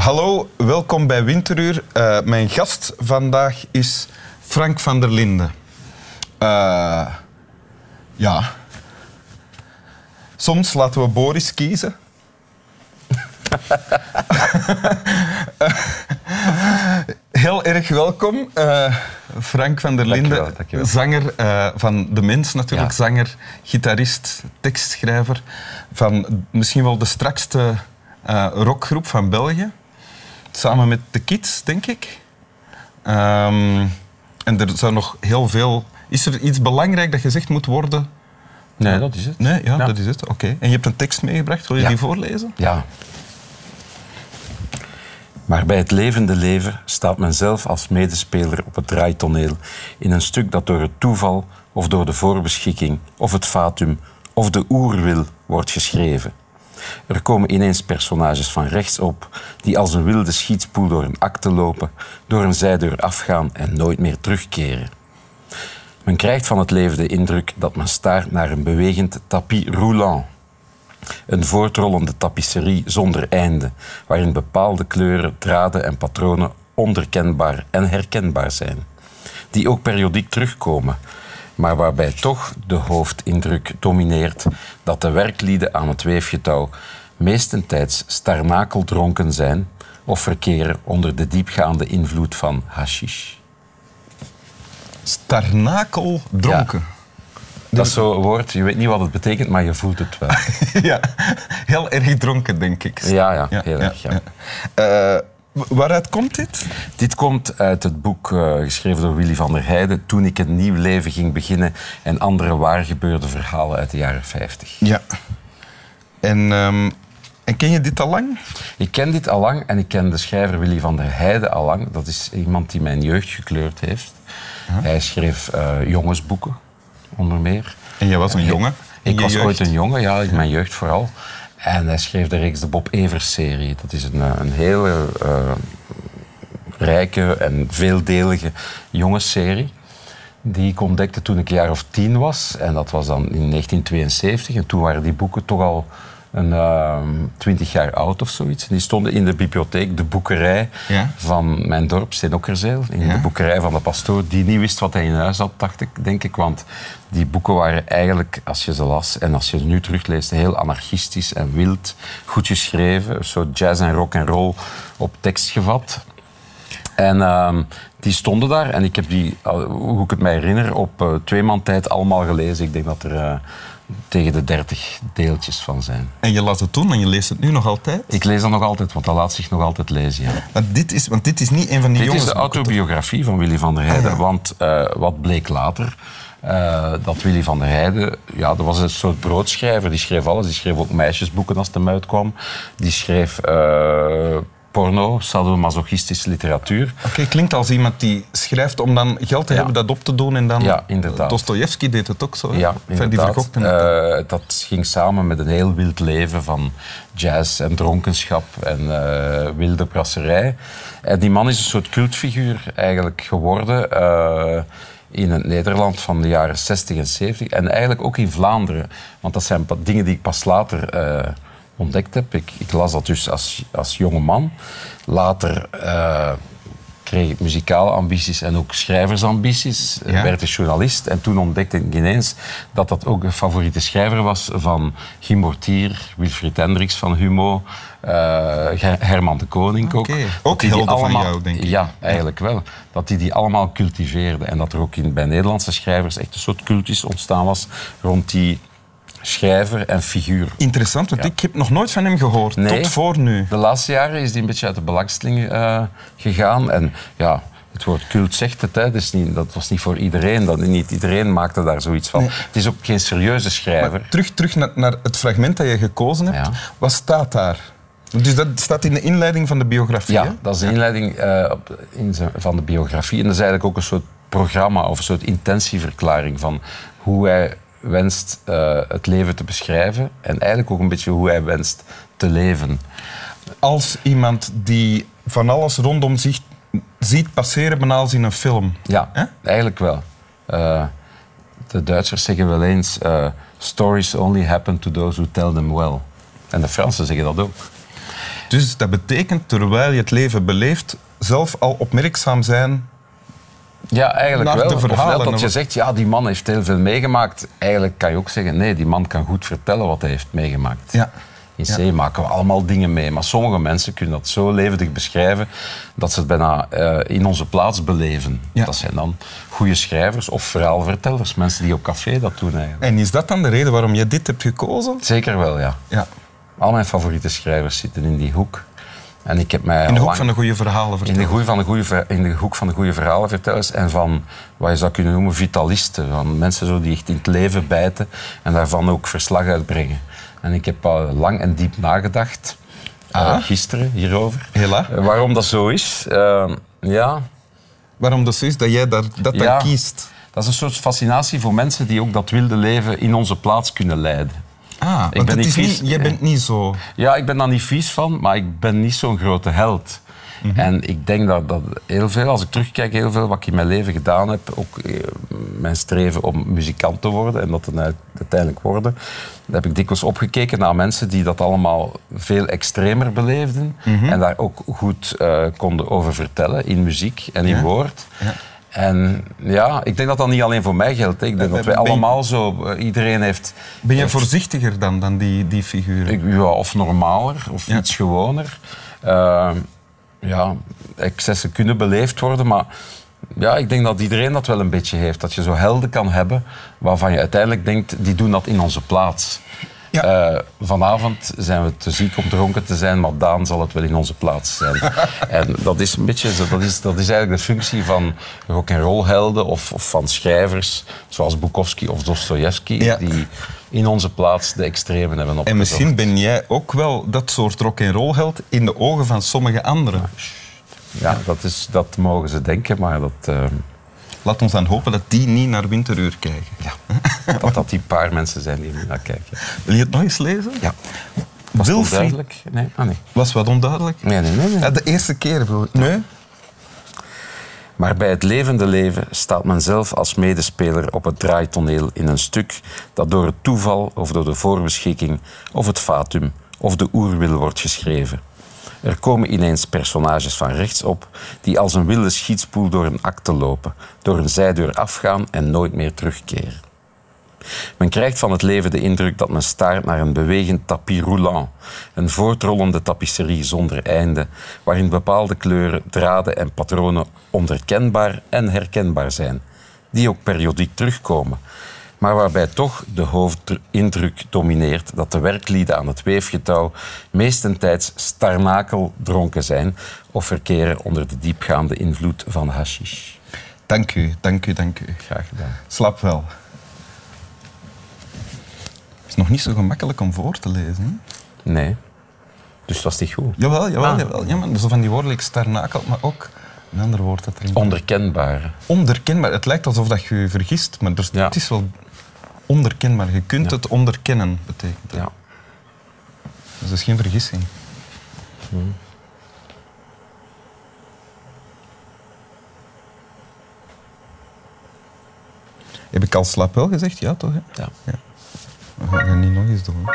Hallo, welkom bij Winteruur. Uh, mijn gast vandaag is Frank van der Linden. Uh, ja. Soms laten we Boris kiezen. Heel erg welkom, uh, Frank van der Linden, dankjewel, dankjewel. zanger uh, van De Mens natuurlijk, Ja. zanger, gitarist, tekstschrijver van misschien wel de strakste uh, rockgroep van België, samen met de Kids, denk ik. Ehm, en er zou nog heel veel... Is er iets belangrijk dat gezegd moet worden? Nee, dat is het. Nee, ja, Ja. dat is het. Oké. En je hebt een tekst meegebracht, wil je Ja. die voorlezen? Ja. Maar bij het levende leven staat men zelf als medespeler op het draaitoneel in een stuk dat door het toeval of door de voorbeschikking of het fatum of de oerwil wordt geschreven. Er komen ineens personages van rechts op die als een wilde schietspoel door een akte lopen, door een zijdeur afgaan en nooit meer terugkeren. Men krijgt van het leven de indruk dat men staart naar een bewegend tapis roulant. Een voortrollende tapisserie zonder einde, waarin bepaalde kleuren, draden en patronen onherkenbaar en herkenbaar zijn. Die ook periodiek terugkomen, maar waarbij toch de hoofdindruk domineert dat de werklieden aan het weefgetouw meestentijds starnakeldronken zijn of verkeren onder de diepgaande invloed van hashish. Starnakel dronken. Dat is zo'n woord, je weet niet wat het betekent, maar je voelt het wel. Ja, heel erg dronken, denk ik. Ja, ja, heel erg. Ja. Eh, waaruit komt dit? Dit komt uit het boek eh, geschreven door Willy van der Heijden... Toen ik een nieuw leven ging beginnen... en andere waargebeurde verhalen uit de jaren 50. Ja. En, ehm, en ken je dit al lang? Ik ken dit al lang en ik ken de schrijver Willy van der Heijden al lang. Dat is iemand die mijn jeugd gekleurd heeft. Hij schreef eh, jongensboeken, onder meer. En jij was een jongen? Ik was jeugd? ooit een jongen, ja, in mijn jeugd vooral. En hij schreef de reeks de Bob Evers-serie. Dat is een, eh, een hele eh, rijke en veeldelige jongensserie. Die ik ontdekte toen ik een jaar of tien was. En dat was dan in 1972. En toen waren die boeken toch al een ehm, twintig jaar oud of zoiets. Die stonden in de bibliotheek, de boekerij Ja. van mijn dorp, Sint-Okkerzeel. In Ja. de boekerij van de pastoor, die niet wist wat hij in huis had, dacht ik, denk ik. Want die boeken waren eigenlijk, als je ze las en als je ze nu terugleest, heel anarchistisch en wild. Goed geschreven, soort jazz en rock en roll op tekst gevat. En ehm, die stonden daar en ik heb die, hoe ik het mij herinner, op eh, twee maand tijd allemaal gelezen. Ik denk dat er eh, tegen de dertig deeltjes van zijn. En je las het toen en je leest het nu nog altijd? Ik lees dat nog altijd, want dat laat zich nog altijd lezen. Ja. Want dit is, want dit is niet een van die Dit is de autobiografie van Willy van der Heijden. Ah, ja. Want eh, wat bleek later? eh, dat Willy van der Heijden, ja, dat was een soort broodschrijver. Die schreef alles. Die schreef ook meisjesboeken als het hem uitkwam. Die schreef eh, porno, sadomasochistische literatuur. Oké, klinkt als iemand die schrijft om dan geld te Ja. hebben dat op te doen en dan... Ja, inderdaad. Dostojevski deed het ook zo. hè? Ja, Enfin, die verkochten het. Eh, dat ging samen met een heel wild leven van jazz en dronkenschap en eh, wilde brasserij. En die man is een soort cultfiguur eigenlijk geworden eh, in het Nederland van de jaren 60 en 70 en eigenlijk ook in Vlaanderen. Want dat zijn dingen die ik pas later ontdekt heb. Ik, ik las dat dus als, als jonge man. Later eh, kreeg ik muzikale ambities en ook schrijversambities. Ja. Werd ik journalist en toen ontdekte ik ineens dat dat ook een favoriete schrijver was van Guy Mortier, Wilfried Hendricks van Humo, eh, Herman de Koning ook. Oké. Dat Ook helden van jou, denk ik. Ja, eigenlijk wel. Dat die die allemaal cultiveerde en dat er ook in, bij Nederlandse schrijvers echt een soort cultus ontstaan was rond die schrijver en figuur. Interessant, want Ja. ik heb nog nooit van hem gehoord. Nee. Tot voor nu. De laatste jaren is die een beetje uit de belangstelling eh, gegaan. En ja, het woord cult zegt het, hè. Dat, is niet, dat was niet voor iedereen. Dat, niet iedereen maakte daar zoiets van. Nee. Het is ook geen serieuze schrijver. Maar terug, terug naar, naar het fragment dat je gekozen hebt. Ja. Wat staat daar? Dus dat staat in de inleiding van de biografie, hè? Ja, dat is de inleiding eh, op, in zijn- van de biografie. En dat is eigenlijk ook een soort programma of een soort intentieverklaring van hoe hij wenst eh, het leven te beschrijven. En eigenlijk ook een beetje hoe hij wenst te leven. Als iemand die van alles rondom zich ziet passeren, als in een film. Ja, eigenlijk wel. Eh, de Duitsers zeggen wel eens: eh, stories only happen to those who tell them well. En de Fransen zeggen dat ook. Dus dat betekent, terwijl je het leven beleeft, zelf al opmerkzaam zijn. Ja, eigenlijk Naar wel. de verhalen, dat je zegt, ja, die man heeft heel veel meegemaakt. Eigenlijk kan je ook zeggen, nee, die man kan goed vertellen wat hij heeft meegemaakt. Ja. In Ja. C maken we allemaal dingen mee. Maar sommige mensen kunnen dat zo levendig beschrijven dat ze het bijna eh, in onze plaats beleven. Ja. Dat zijn dan goede schrijvers of verhaalvertellers. Mensen die op café dat doen eigenlijk. En is dat dan de reden waarom je dit hebt gekozen? Zeker wel, ja. Ja. Al mijn favoriete schrijvers zitten in die hoek. En ik heb mij In de hoek lang- van de goede verhalen in vertellen. de, goeie van de in de hoek van de goede verhalenvertellers en van wat je zou kunnen noemen vitalisten. Van mensen zo die echt in het leven bijten en daarvan ook verslag uitbrengen. En ik heb al lang en diep nagedacht, eh, Ah. gisteren hierover, Hela. eh, waarom dat zo is. Eh, ja, Waarom dat zo is dat jij daar, dat Ja. dan kiest? dat is een soort fascinatie voor mensen die ook dat wilde leven in onze plaats kunnen leiden. Ah, want ben het niet vies. niet, jij bent niet zo... Ja, ik ben daar niet vies van, maar ik ben niet zo'n grote held. En ik denk dat, dat heel veel, als ik terugkijk, heel veel wat ik in mijn leven gedaan heb, ook eh, mijn streven om muzikant te worden en dat uit- uiteindelijk worden, daar heb ik dikwijls opgekeken naar mensen die dat allemaal veel extremer beleefden en daar ook goed eh, konden over vertellen in muziek en in Ja. woord. Ja. En ja, ik denk dat dat niet alleen voor mij geldt. Ik denk Eh, dat wij allemaal zo, eh, iedereen heeft Ben je voorzichtiger dan, dan die, die figuren? ja, of normaler, of Ja. iets gewoner. Eh, ja, excessen kunnen beleefd worden, maar ja, ik denk dat iedereen dat wel een beetje heeft. Dat je zo helden kan hebben waarvan je uiteindelijk denkt, die doen dat in onze plaats. Ja. Eh, vanavond zijn we te ziek om dronken te zijn, maar Daan zal het wel in onze plaats zijn. en dat is een beetje, dat is, dat is eigenlijk de functie van rock and roll helden of, of van schrijvers zoals Bukowski of Dostoevsky, Ja. die in onze plaats de extremen hebben opgezocht. En misschien ben jij ook wel dat soort rock-and-roll held in de ogen van sommige anderen. Ja, dat, is, dat mogen ze denken, maar dat, eh, Laat ons dan hopen dat die niet naar Winteruur kijken. dat, dat die paar mensen zijn die er naar kijken. Wil je het nog eens lezen? Ja. Was het onduidelijk? Nee? Ah, nee. Was wat onduidelijk? Nee, nee, nee. nee. Ja, de eerste keer. ik. Nee? Maar bij het levende leven staat men zelf als medespeler op het draaitoneel in een stuk dat door het toeval of door de voorbeschikking of het fatum of de oerwil wordt geschreven. Er komen ineens personages van rechts op die als een wilde schietspoel door een akte lopen, door een zijdeur afgaan en nooit meer terugkeren. Men krijgt van het leven de indruk dat men staart naar een bewegend tapis roulant, een voortrollende tapisserie zonder einde, waarin bepaalde kleuren, draden en patronen onherkenbaar en herkenbaar zijn, die ook periodiek terugkomen, maar waarbij toch de hoofdindruk domineert dat de werklieden aan het weefgetouw meestentijds starnakel dronken zijn of verkeren onder de diepgaande invloed van hashish. Dank u, dank u, dank u. Graag gedaan. Slap wel. Het is nog niet zo gemakkelijk om voor te lezen. Hè? Nee. Dus dat was niet goed. Jawel, jawel, Ah. jawel. Ja, maar zo van die woorden, starnakel, maar ook een ander woord dat erin Onherkenbare. Onderkenbaar. Het lijkt alsof dat je je vergist, maar Ja. het is wel onderkenbaar. Je kunt Ja. het onderkennen, betekent dat. Ja. Dus dat is geen vergissing. Heb ik al slaap wel gezegd? Ja, toch? Hè? ja. We gaan niet nog eens doen.